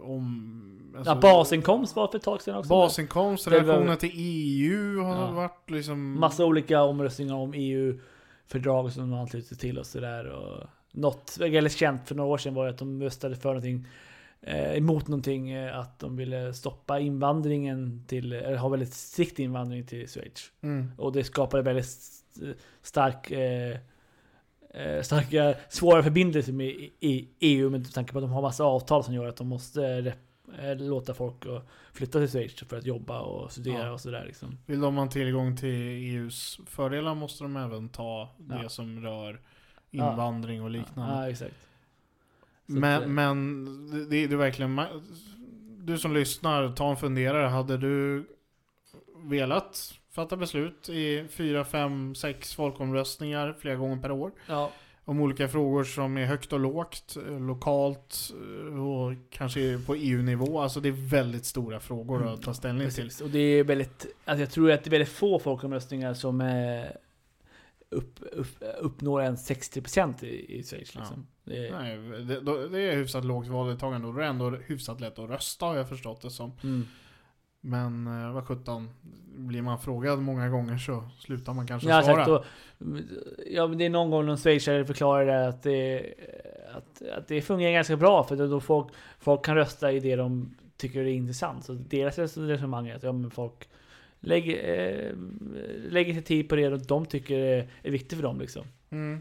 om... alltså, Ja, basinkomst var för ett tag sedan också. Basinkomst, relationen till EU har Ja. varit liksom... Massa olika omröstningar om EU-fördrag som de anslutit till och sådär. Något väldigt känt för några år sedan var att de röstade för någonting emot någonting, eh, att de ville stoppa invandringen till, eller ha väldigt strikt invandring till Schweiz. Mm. Och det skapade väldigt st- stark, eh, eh, starka, svåra förbindelser med i- i EU med tanke på att de har massa avtal som gör att de måste eh, låta folk flytta till Schweiz för att jobba och studera Ja. och sådär liksom. Vill de ha tillgång till EUs fördelar måste de även ta det Ja. som rör invandring och liknande. Ja, exakt. Så Men, att, men det, det är verkligen... Du som lyssnar, ta en funderare. Hade du velat fatta beslut i fyra, fem, sex folkomröstningar flera gånger per år? Ja, Om olika frågor som är högt och lågt, eh, lokalt eh, och kanske på EU-nivå. Alltså det är väldigt stora frågor att ta ställning till. Mm. precis. Och det är väldigt, alltså jag tror att det är väldigt få folkomröstningar som eh, upp, upp, uppnår en 60% i, i Schweiz liksom. Det är, Nej, det, det är hyfsat lågt valdeltagande och det är ändå hyfsat lätt att rösta har jag förstått det som. mm. Men eh, vad sjutton, blir man frågad många gånger så slutar man kanske Ja, svara. exakt. Ja, men det är någon gång någon schweizare förklarade att det, att, att det fungerar ganska bra för då folk, folk kan rösta i det de tycker är intressant. Så deras resonemang är att ja, men folk lägger, eh, lägger sig tid på det de tycker är, är viktigt för dem. Liksom. Mm.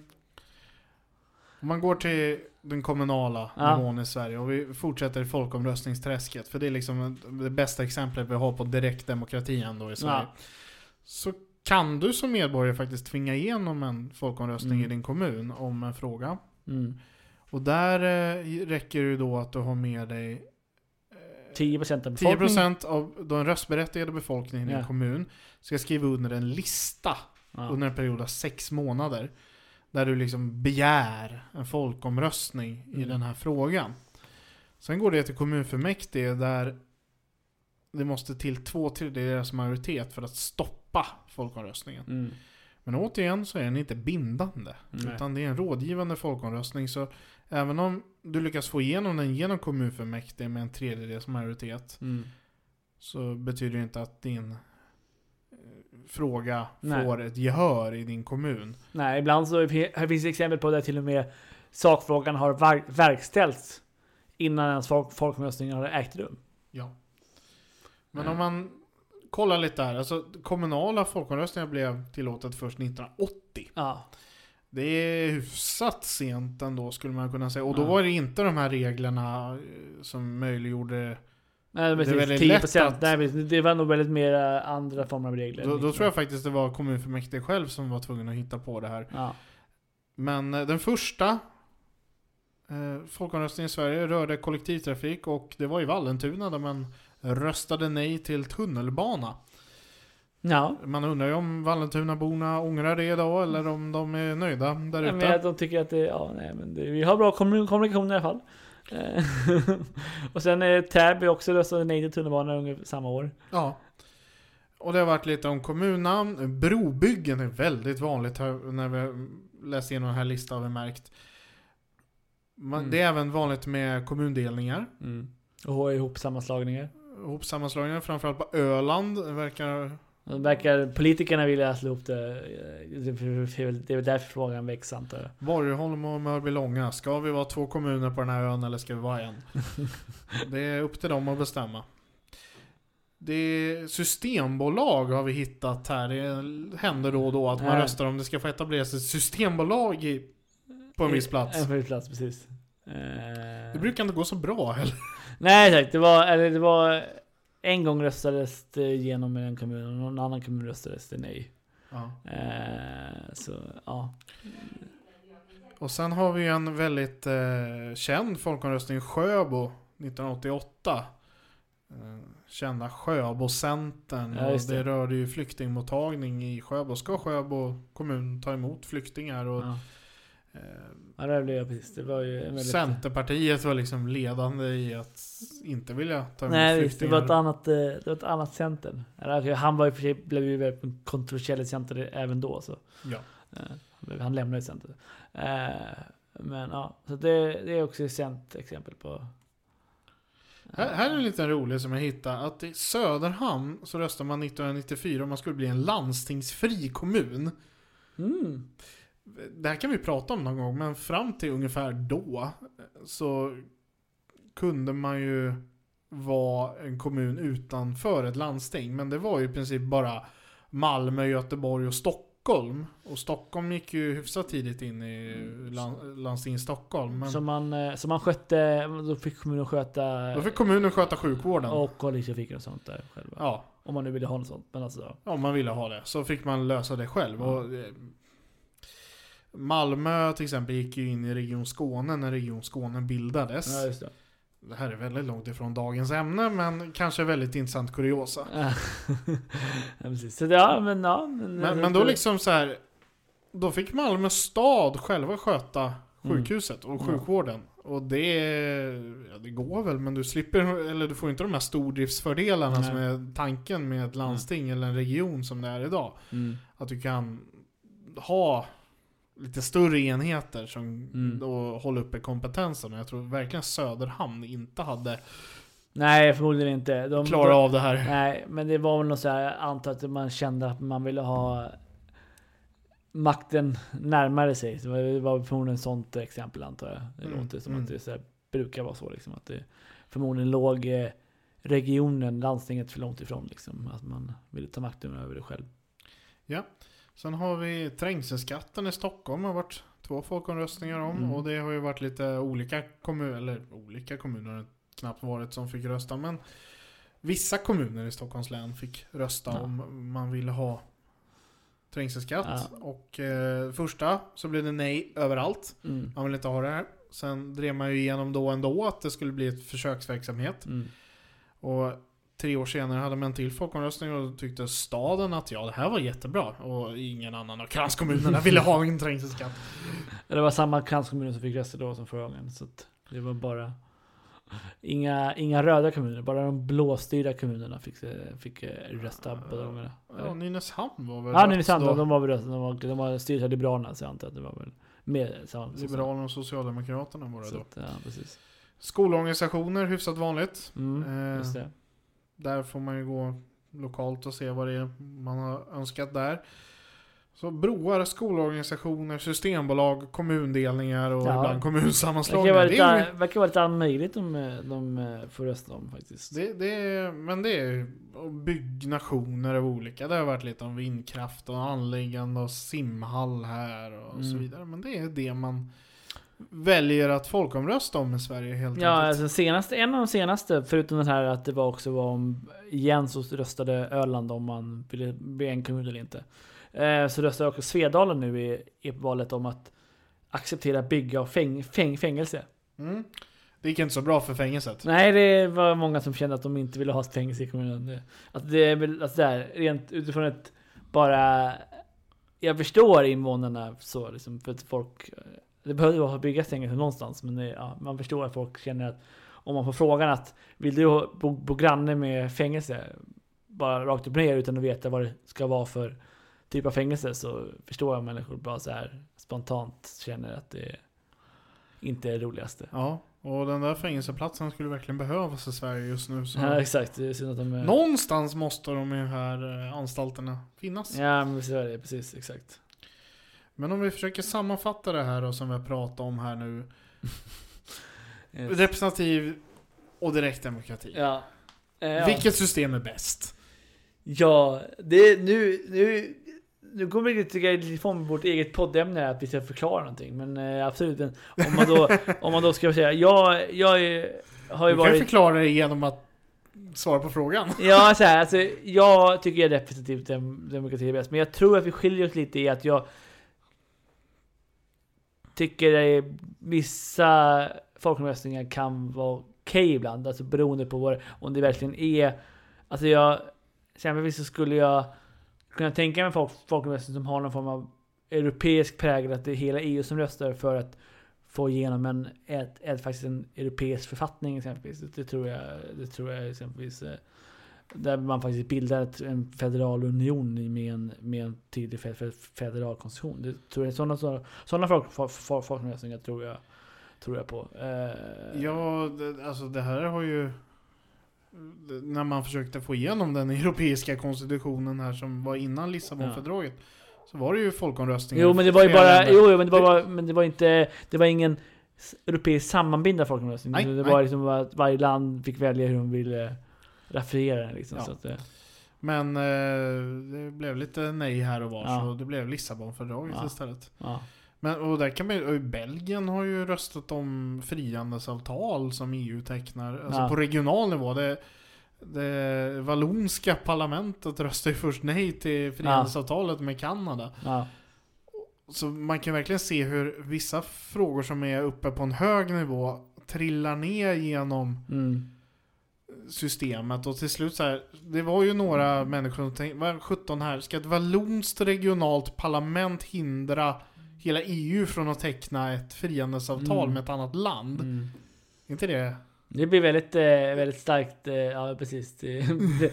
Om man går till den kommunala Ja. nivån i Sverige och vi fortsätter i folkomröstningsträsket. För det är liksom det bästa exemplet vi har på direktdemokrati ändå i Sverige. Ja. Så kan du som medborgare faktiskt tvinga igenom en folkomröstning Mm. i din kommun om en fråga. Mm. Och där eh, räcker det då att du har med dig eh, 10% av befolkningen. 10% av den röstberättigade befolkningen i en Ja. kommun ska skriva under en lista Ja. under en period av sex månader. Där du liksom begär en folkomröstning i Mm. den här frågan. Sen går det till kommunfullmäktige där det måste till två tredjedelars majoritet för att stoppa folkomröstningen. Mm. Men återigen så är den inte bindande. Nej. Utan det är en rådgivande folkomröstning. Så även om du lyckas få igenom den genom kommunfullmäktige med en tredjedels majoritet. Mm. Så betyder det inte att din eh, fråga Nej. får ett gehör i din kommun. Nej, ibland så här finns det exempel på där till och med sakfrågan har ver- verkställts innan ens folk, folkomröstningen har ägt rum. Ja. Men Mm. om man kollar lite här. Alltså kommunala folkomröstningar blev tillåtet först 1980. Ja. Det är hyfsat sent ändå skulle man kunna säga. Och då var det inte de här reglerna eh, som möjliggjorde... Nej, Det är precis. väldigt 10 lätt procent. att- Nej, precis. det var nog väldigt mer andra former av regler. Då, då tror jag faktiskt det var kommunfullmäktige själv som var tvungen att hitta på det här. Ja. Men eh, den första eh, folkomröstningen i Sverige rörde kollektivtrafik och det var i Vallentuna där man röstade nej till tunnelbana. Ja. Man undrar ju om Vallentunaborna ångrar det idag eller om de är nöjda där ute. att de tycker att det, ja, nej, men det, vi har bra kommun- kommunikation i alla fall. Eh, och sen eh, Täby också röstade nej till tunnelbanan ungefär samma år. Ja. Och det har varit lite om kommunnamn. Brobyggen är väldigt vanligt när vi läser igenom den här listan har vi märkt. Man, Mm. Det är även vanligt med kommundelningar. Och ha ihop sammanslagningar. Ihopsammanslagningar, framförallt på Öland. Verkar... Det verkar politikerna vilja slå ihop det. eh, Det är väl- därför frågan väcks antar jag. Borgholm och Mörbylånga. Ska vi vara två kommuner på den här ön eller ska vi vara en? det är upp till dem att bestämma. Det systembolag har vi hittat här. Det händer då och då att man Nej. röstar om det ska få etableras ett systembolag i, på en viss plats. En viss plats, precis. Eh, Det brukar inte gå så bra heller. Nej exakt, det var, eller det var en gång röstades det igenom i en kommun och någon annan kommun röstades det nej. Ja. Eh, så ja. Och sen har vi en väldigt eh, känd folkomröstning Sjöbo 1988. Eh, kända Sjöbocentern. Ja, det. det. rörde ju flyktingmottagning i Sjöbo. Ska Sjöbo kommun ta emot flyktingar? Och, Ja. Eh, Ja, det blev jag precis. Det var ju väldigt... Centerpartiet var liksom ledande i att inte vilja ta emot Nej visst, det var ett annat, eh, det var ett annat center. Okej, Han var ju för sig, blev ju väldigt kontroversiell center även då. Så. Ja. Eh, Han lämnade ju center. Eh, Men ja, så det, det är också ett exempel på... Här, här är en liten rolig som jag hittade. Att i Söderhamn så röstade man 1994 om man skulle bli en landstingsfri kommun. Mm. Det här kan vi prata om någon gång, men fram till ungefär då så kunde man ju vara en kommun utanför ett landsting. Men det var ju i princip bara Malmö, Göteborg och Stockholm. Och Stockholm gick ju hyfsat tidigt in i lan- landstinget Stockholm. Men Så, man, eh, så man skötte, då fick kommunen sköta... då fick kommunen sköta sjukvården. Och kollektivtrafiken och sånt där själva. Ja, Om man nu ville ha något sånt. Men alltså, om man ville ha det. Så fick man lösa det själv. Och, eh, Malmö till exempel gick ju in i Region Skåne när Region Skåne bildades. ja det. Det här är väldigt långt ifrån dagens ämne, men kanske väldigt intressant kuriosa. ja, precis. Så det, ja, men ja. Men, Men, men då liksom så här. Då fick Malmö stad själva sköta Mm. sjukhuset och sjukvården. Och det, ja, det går väl, men du slipper, eller du får inte de här stordriftsfördelarna Nej. som är tanken med ett landsting eller en region som det är idag. Mm. Att du kan ha lite större enheter som Mm. då håller uppe kompetensen. Jag tror verkligen Söderhamn inte hade Nej, förmodligen inte. De, klarat de, av det här. Nej, men det var väl något så här, jag antar att man kände att man ville ha makten närmare sig. Så det var förmodligen ett sånt exempel antar jag. Det Mm, låter som mm. att det så här, brukar vara så liksom. Att det förmodligen låg eh, regionen, landstinget för långt ifrån liksom. Att man ville ta makten över det själv. Sen har vi trängselskatten i Stockholm. har varit två folkomröstningar om. Mm. Och det har ju varit lite olika kommuner, eller olika kommuner har det knappt varit som fick rösta. Men vissa kommuner i Stockholms län fick rösta Ja. om man ville ha trängselskatt. Ja. Och eh, första så blev det nej överallt. Mm. Man vill inte ha det här. Sen drev man ju igenom då ändå att det skulle bli ett försöksverksamhet. Mm. Och tre år senare hade man en till folkomröstning och tyckte staden att ja, det här var jättebra. Och ingen annan av kranskommunerna ville ha en trängselskatt. Det var samma kranskommuner som fick rösta då som förra gången. Så det var bara inga, inga röda kommuner, bara de blåstyrda kommunerna fick, fick eh, rösta båda gångerna. Ja, Nynäshamn var väl Ja, Nynäshamn, då. de, de var väl rösta, de var, de var styrda av Liberalerna så jag antar att det var väl med samma. Liberalerna och Socialdemokraterna var det Så då. att, ja, precis. Skolorganisationer, hyfsat vanligt. Mm, Eh. Där får man ju gå lokalt och se vad det är man har önskat där. Så broar, skolorganisationer, systembolag, kommundelningar och Ja. ibland Verkar kommunsammanslagningar. vara Det lite, verkar vara lite allt möjligt de, eh, de eh, får rösta om faktiskt. det, det men det är byggnationer av olika. Det har varit lite om vindkraft och anläggande och simhall här och så Mm. vidare. Men det är det man väljer att folkomrösta om i Sverige helt Ja, enkelt. alltså en av de senaste, förutom den här att det var också var om, igen så röstade Öland om man ville bli en kommun eller inte. Eh, så röstade också Svedalen nu i, i valet om att acceptera bygga av fäng, fäng, fängelse. Mm. Det gick inte så bra för fängelset. Nej, det var många som kände att de inte ville ha fängelse i kommunen. Att det är väl, alltså där, rent utifrån ett bara... Jag förstår invånarna så liksom, för att folk... Det behöver ju byggas fängelse någonstans, men det, ja, man förstår att folk känner att om man får frågan att vill du bo, bo granne med fängelse? Bara rakt upp ner utan att veta vad det ska vara för typ av fängelse så förstår jag människor bara så här spontant känner att det inte är det roligaste. Ja, och den där fängelseplatsen skulle verkligen behövas i Sverige just nu. Så Ja, exakt. Det är synd att de är... Någonstans måste de här eh, anstalterna finnas. Ja, men så är det. Precis, exakt. Men om vi försöker sammanfatta det här då som vi har pratat om här nu. Yes. Representativ och direktdemokrati. Ja. Eh, ja. Vilket system är bäst? Ja, det nu... nu nu kommer vi tycka lite ifrån vårt eget poddämne att vi ska förklara någonting. Men eh, absolut, men om man då, om man då ska säga, jag, jag har ju Du kan ju varit... förklara det genom att svara på frågan. Ja, så här, alltså, jag tycker representativ dem, demokrati är bäst. Men jag tror att vi skiljer oss lite i att jag tycker att vissa folkomröstningar kan vara okej ibland. Alltså beroende på vad, om det verkligen är Alltså jag... Exempelvis så skulle jag kunna tänka mig folk, folkomröstning som har någon form av europeisk prägel. Att det är hela EU som röstar för att få igenom en, ett, ett, faktiskt en europeisk författning exempelvis. Det tror jag, det tror jag exempelvis. Eh, där man faktiskt bildar en federal union med en, med en tydlig fe- fe- federal konstitution. Det tror jag, sådana, sådana, sådana folk, folk, folk, folkomröstningar tror jag, tror jag på. Eh, Ja, det, alltså det här har ju... När man försökte få igenom den europeiska konstitutionen här som var innan Lissabonfördraget. Så var det ju folkomröstningar. Jo men det var ju bara, jo, jo men det var, bara, men det var inte, det var ingen europeisk sammanbindad folkomröstning. Nej, det nej. var liksom att varje land fick välja hur de ville raffinera den liksom. Ja. Så att, eh, Men eh, det blev lite nej här och var Ja. så det blev Lissabonfördraget Ja. istället. ja. Men och där kan man, Belgien har ju röstat om frihandelsavtal som EU tecknar. Alltså på regional nivå. Det, det vallonska parlamentet röstade ju först nej till frihandelsavtalet med Kanada. Så man kan verkligen se hur vissa frågor som är uppe på en hög nivå trillar ner genom Mm. Systemet och till slut så här, det var ju några människor som tänkte, vad 17 här, ska ett vallonskt regionalt parlament hindra hela EU från att teckna ett frihandelsavtal Mm. med ett annat land? Mm. inte det? Det blir väldigt, eh, väldigt starkt, eh, ja precis. Det, det,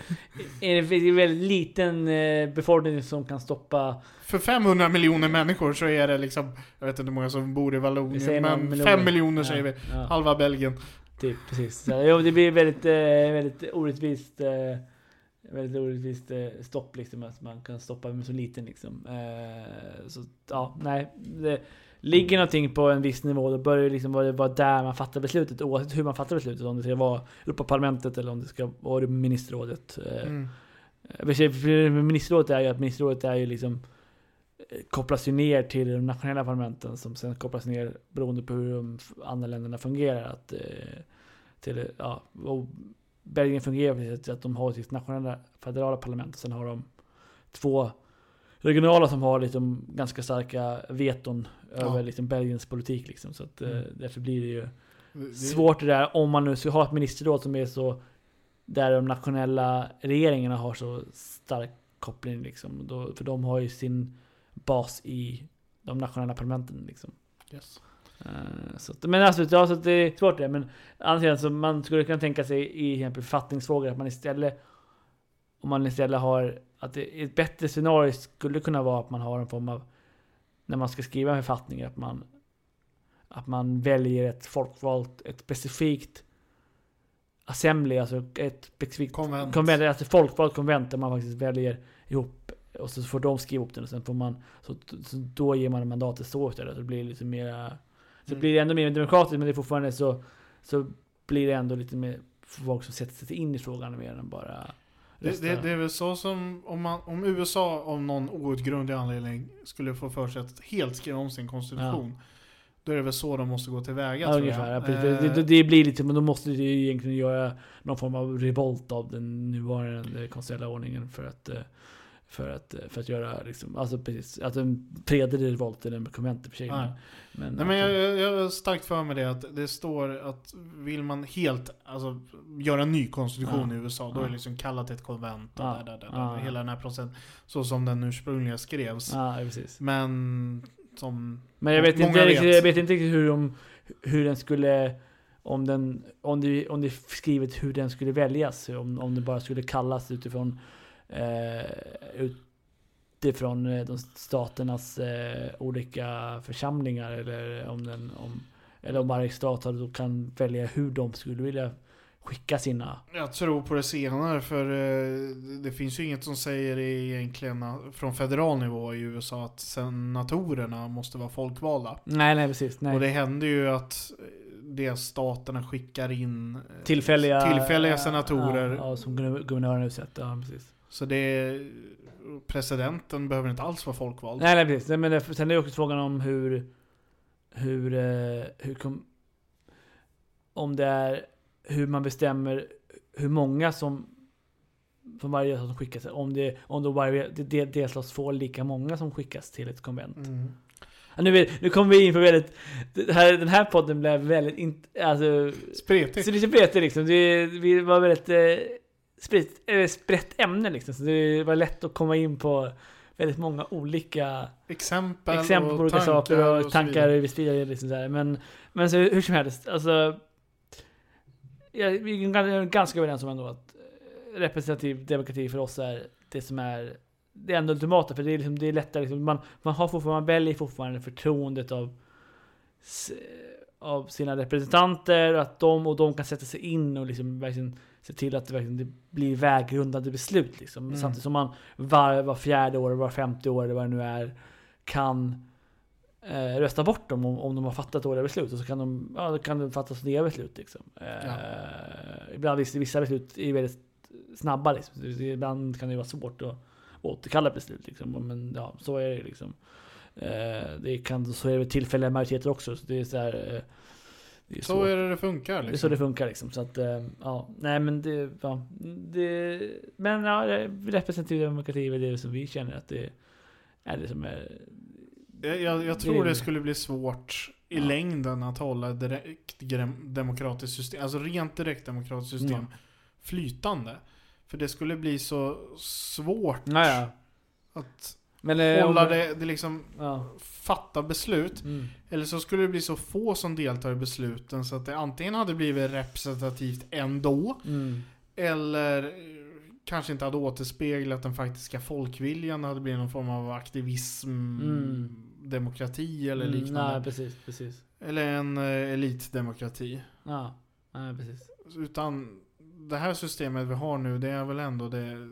det är en väldigt liten eh, befolkning som kan stoppa För 500 miljoner människor så är det liksom, jag vet inte hur många som bor i Vallonien, men miljon. 5 miljoner säger vi. Ja, Halva Belgien. Typ precis. Så, jo, det blir väldigt, eh, väldigt orättvist. Eh, väldigt orättvist eh, stopp liksom. Att man kan stoppa med så liten liksom. Eh, så ja, nej. Det ligger någonting på en viss nivå. Då bör det liksom vara, vara där man fattar beslutet. Oavsett hur man fattar beslutet. Om det ska vara Europaparlamentet eller om det ska vara ministerrådet. Eh, Mm. Ministerrådet är ju att ministerrådet är ju liksom kopplas ju ner till de nationella parlamenten som sen kopplas ner beroende på hur de andra länderna fungerar. Att, eh, till, ja, Belgien fungerar på det att de har sitt nationella federala parlament och sen har de två regionala som har liksom ganska starka veton över liksom Belgiens politik. Liksom. Så att, eh, Mm. därför blir det ju Det- svårt det där om man nu ska ha ett ministerråd som är så där de nationella regeringarna har så stark koppling liksom. Då, för de har ju sin bas i de nationella parlamenten liksom. Yes. Eh, så men alltså, ja, så det är svårt det. Men annars sidan så man skulle kunna tänka sig i till exempel författningsfrågor att man istället om man istället har att det, ett bättre scenario skulle kunna vara att man har en form av när man ska skriva en författning att man att man väljer ett folkvalt, ett specifikt assembly, alltså ett specifikt Konvent. konvent, alltså folkvalt konvent där man faktiskt väljer ihop och så får de skriva ihop den och sen får man så, så då ger man mandatet så istället. Så det blir lite mer så Mm. blir det ändå mer demokratiskt men det är fortfarande så så blir det ändå lite mer folk som sätter sig in i frågan mer än bara Det, det, det är väl så som om, man, om USA av någon outgrundlig anledning skulle få för sig att helt skriva om sin konstitution. Då är det väl så de måste gå tillväga Ja, tror ungefär. Ja, jag. precis. Eh, det, det, blir lite, men då måste ju egentligen göra någon form av revolt av den nuvarande konstitutionella ordningen för att eh, för att, eh, för att göra liksom, alltså precis, att en fredlig revolt eller en konvent i och för sig. Ja. Men, Nej, men jag, jag, har starkt för mig det att det står att vill man helt alltså, göra en ny konstitution Ja. i USA då är Ja. det liksom kallat till ett konvent och Ja. där, där, där, Ja. hela den här processen. Så som den ursprungligen skrevs. ja, ja, precis. Men som... Men jag vet, inte, vet. jag vet inte riktigt hur, de, hur den skulle om, den, om, det, om det är skrivet hur den skulle väljas. Om, om det bara skulle kallas utifrån utifrån eh, de staternas eh, olika församlingar. Eller om, den, om, eller om varje stat då kan välja hur de skulle vilja skicka sina... Jag tror på det senare för eh, det finns ju inget som säger egentligen från federal nivå i USA att senatorerna måste vara folkvalda. Nej, nej precis. Nej. Och det händer ju att eh, delstaterna skickar in eh, tillfälliga, tillfälliga senatorer. Ja, ja, som guver- guvernören utsett. Ja, precis. Så det presidenten behöver inte alls vara folkvald. Nej, nej precis. Men det, sen är det också frågan om hur... Hur... eh, hur kom, om det är hur man bestämmer hur många som från varje delstat som skickas. Om, det, om då varje del- delstat får lika många som skickas till ett konvent. Mm. Ja, nu, nu kommer vi in på väldigt... Det här, den här podden blev väldigt... In, alltså, Spretigt. så lite spretig liksom. Det, vi var väldigt... Eh, spritt, äh, brett ämne liksom. Så det var lätt att komma in på väldigt många olika Exempel, exempel och på olika saker och, så tankar och visst vidare. Liksom så här. Men, men så, hur som helst, alltså. Ja, vi är gan- ganska överens om ändå att eh, representativ demokrati för oss är det som är det enda ultimata. För det är, liksom, det är lättare, liksom, man, man, har fortfarande, man väljer fortfarande förtroendet av, av sina representanter. Att de, och de kan sätta sig in och liksom verkligen se till att det verkligen blir väggrundade beslut. Liksom. Mm. Samtidigt som man var, var fjärde år, var femte år eller vad det nu är kan eh, rösta bort dem om, om de har fattat dåliga beslut. Och så kan de, ja, då kan de fatta nya beslut. Liksom. Eh, Ibland vissa, beslut är väldigt snabba. Liksom. Ibland kan det vara svårt att återkalla beslut. Liksom. Men ja, så är det liksom. Eh, det kan, så är det tillfälliga majoriteter också. Så det är så här, eh, Så svårt. är det det funkar Det är så liksom. det funkar liksom. Så att, eh, ja, nej men det, ja, det men ja, representativ demokrati är det som vi känner att det är det som är, Jag, jag, jag tror Det- det skulle bli svårt i Ja. längden att hålla ett direkt demokratiskt system, alltså rent direkt demokratiskt system Ja. flytande. För det skulle bli så svårt naja. att Men, eh, hålla om- det, det liksom, Ja. Fatta beslut. Mm. Eller så skulle det bli så få som deltar i besluten så att det antingen hade blivit representativt ändå, Mm. eller eh, kanske inte hade återspeglat den faktiska folkviljan. Det hade blivit någon form av aktivism, Mm. demokrati eller Mm, liknande. Nej, precis, precis. Eller en eh, elitdemokrati. Ja, nej, precis. Utan det här systemet vi har nu, det är väl ändå det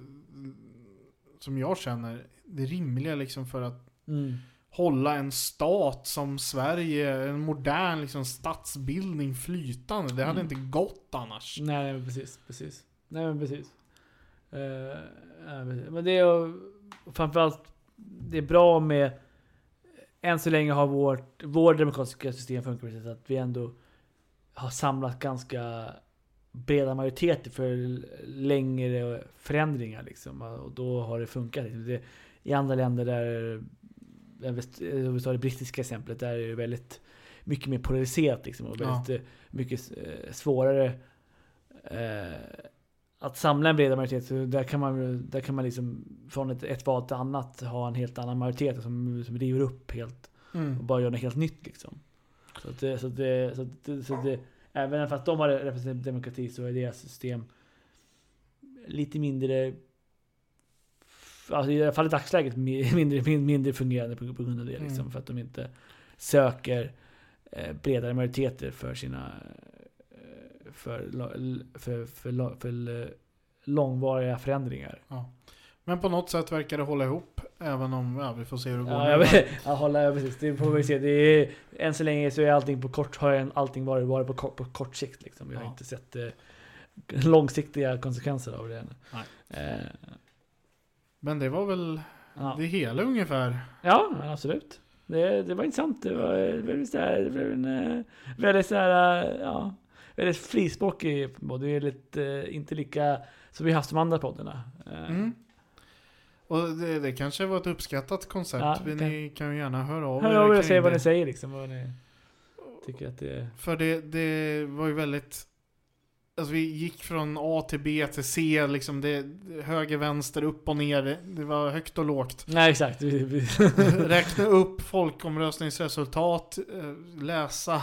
som jag känner, det rimliga liksom för att Mm. Hålla en stat som Sverige, en modern liksom statsbildning flytande. Det hade Mm. inte gått annars. Nej, men precis, precis. Nej, men precis. Precis. men det är framförallt, det är bra med, än så länge har vårt, vår demokratiska system funkat sättet att vi ändå har samlat ganska breda majoriteter för längre förändringar liksom. Och då har det funkat. Det, I andra länder där, om vi tar det brittiska exemplet, där är det väldigt mycket mer polariserat liksom. Och Ja. väldigt eh, mycket eh, svårare eh, att samla en bred majoritet. Så där kan man, där kan man liksom från ett, ett val till annat ha en helt annan majoritet som, som river upp helt och Mm. bara gör något helt nytt liksom. Så att det, så att det, så att det, så att det även fast de har representativ demokrati så är deras system lite mindre Alltså i alla fall i dagsläget mi- mindre, min- mindre fungerande på, på grund av det liksom. Mm. För att de inte söker eh, bredare majoriteter för sina eh, för, för, för, för, långvariga förändringar. Ja. Men på något sätt verkar det hålla ihop. Även om, ja vi får se hur det går. Ja, jag ja, hålla, ja, precis. Det får vi se. Det är, än så länge så är allting på kort, har allting varit, varit på, kort, på kort sikt. Liksom. Vi har Ja. inte sett eh, långsiktiga konsekvenser av det än. Nej. Eh, Men det var väl ja. det hela ungefär. ja, men absolut. Det, det var intressant. Det var väldigt så här, det blev en eh, väldigt så här, eh, ja, väldigt frispråkig podd. Det är lite, eh, inte lika som vi haft de andra poddarna. Mm. Och det, det kanske var ett uppskattat koncept. Ja, kan- Ni kan ju gärna höra av Hör av er och kring säg vad det. ni säger liksom. Vad ni tycker att det är. För det, det var ju väldigt... Alltså vi gick från A till B till C, liksom det, höger, vänster, upp och ner. Det, var högt och lågt. Nej exakt. Räkna upp folkomröstningsresultat, eh, läsa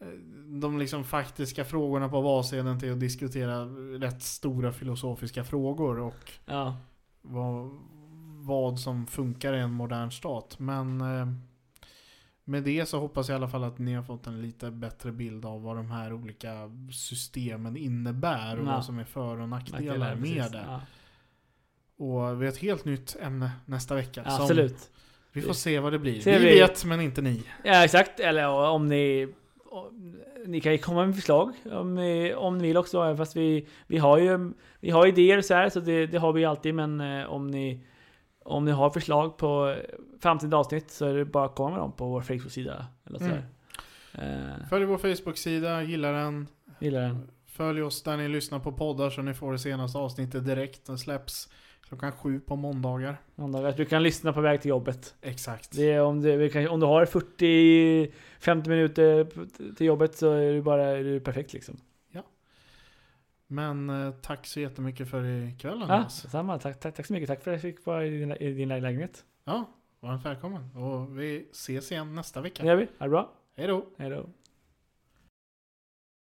eh, de liksom faktiska frågorna på valsedeln till att diskutera rätt stora filosofiska frågor och ja. vad, vad som funkar i en modern stat. Men eh, med det så hoppas jag i alla fall att ni har fått en lite bättre bild av vad de här olika systemen innebär och Ja. vad som är för och nackdelar med precis. det. Ja. Och vi har ett helt nytt ämne nästa vecka. som Absolut. Vi får se vad det blir. Vi, vi. vet men inte ni. Ja exakt, eller om ni om, Ni kan ju komma med förslag om ni, om ni vill också, fast vi, vi har ju Vi har idéer så här, så det, det har vi alltid men eh, om ni Om ni har förslag på framtida avsnitt så är det bara att komma med dem på vår Facebook-sida eller så Mm. Eh, Följ vår Facebook-sida, gilla den. gillar den. Följ oss där ni lyssnar på poddar så ni får det senaste avsnittet direkt. Den släpps klockan sju på måndagar. Måndag, att du kan lyssna på väg till jobbet. Exakt. Det är om, kan, om du har 40-50 minuter till jobbet så är det bara är det perfekt liksom. Men eh, tack så jättemycket för ikväll Ja, Andreas. samma. Tack, tack, tack så mycket. Tack för att jag fick vara i din, i din lägenhet. Ja, varmt välkommen. Och vi ses igen nästa Det vecka. gör vi. Ha det bra. Hej då! Hej då.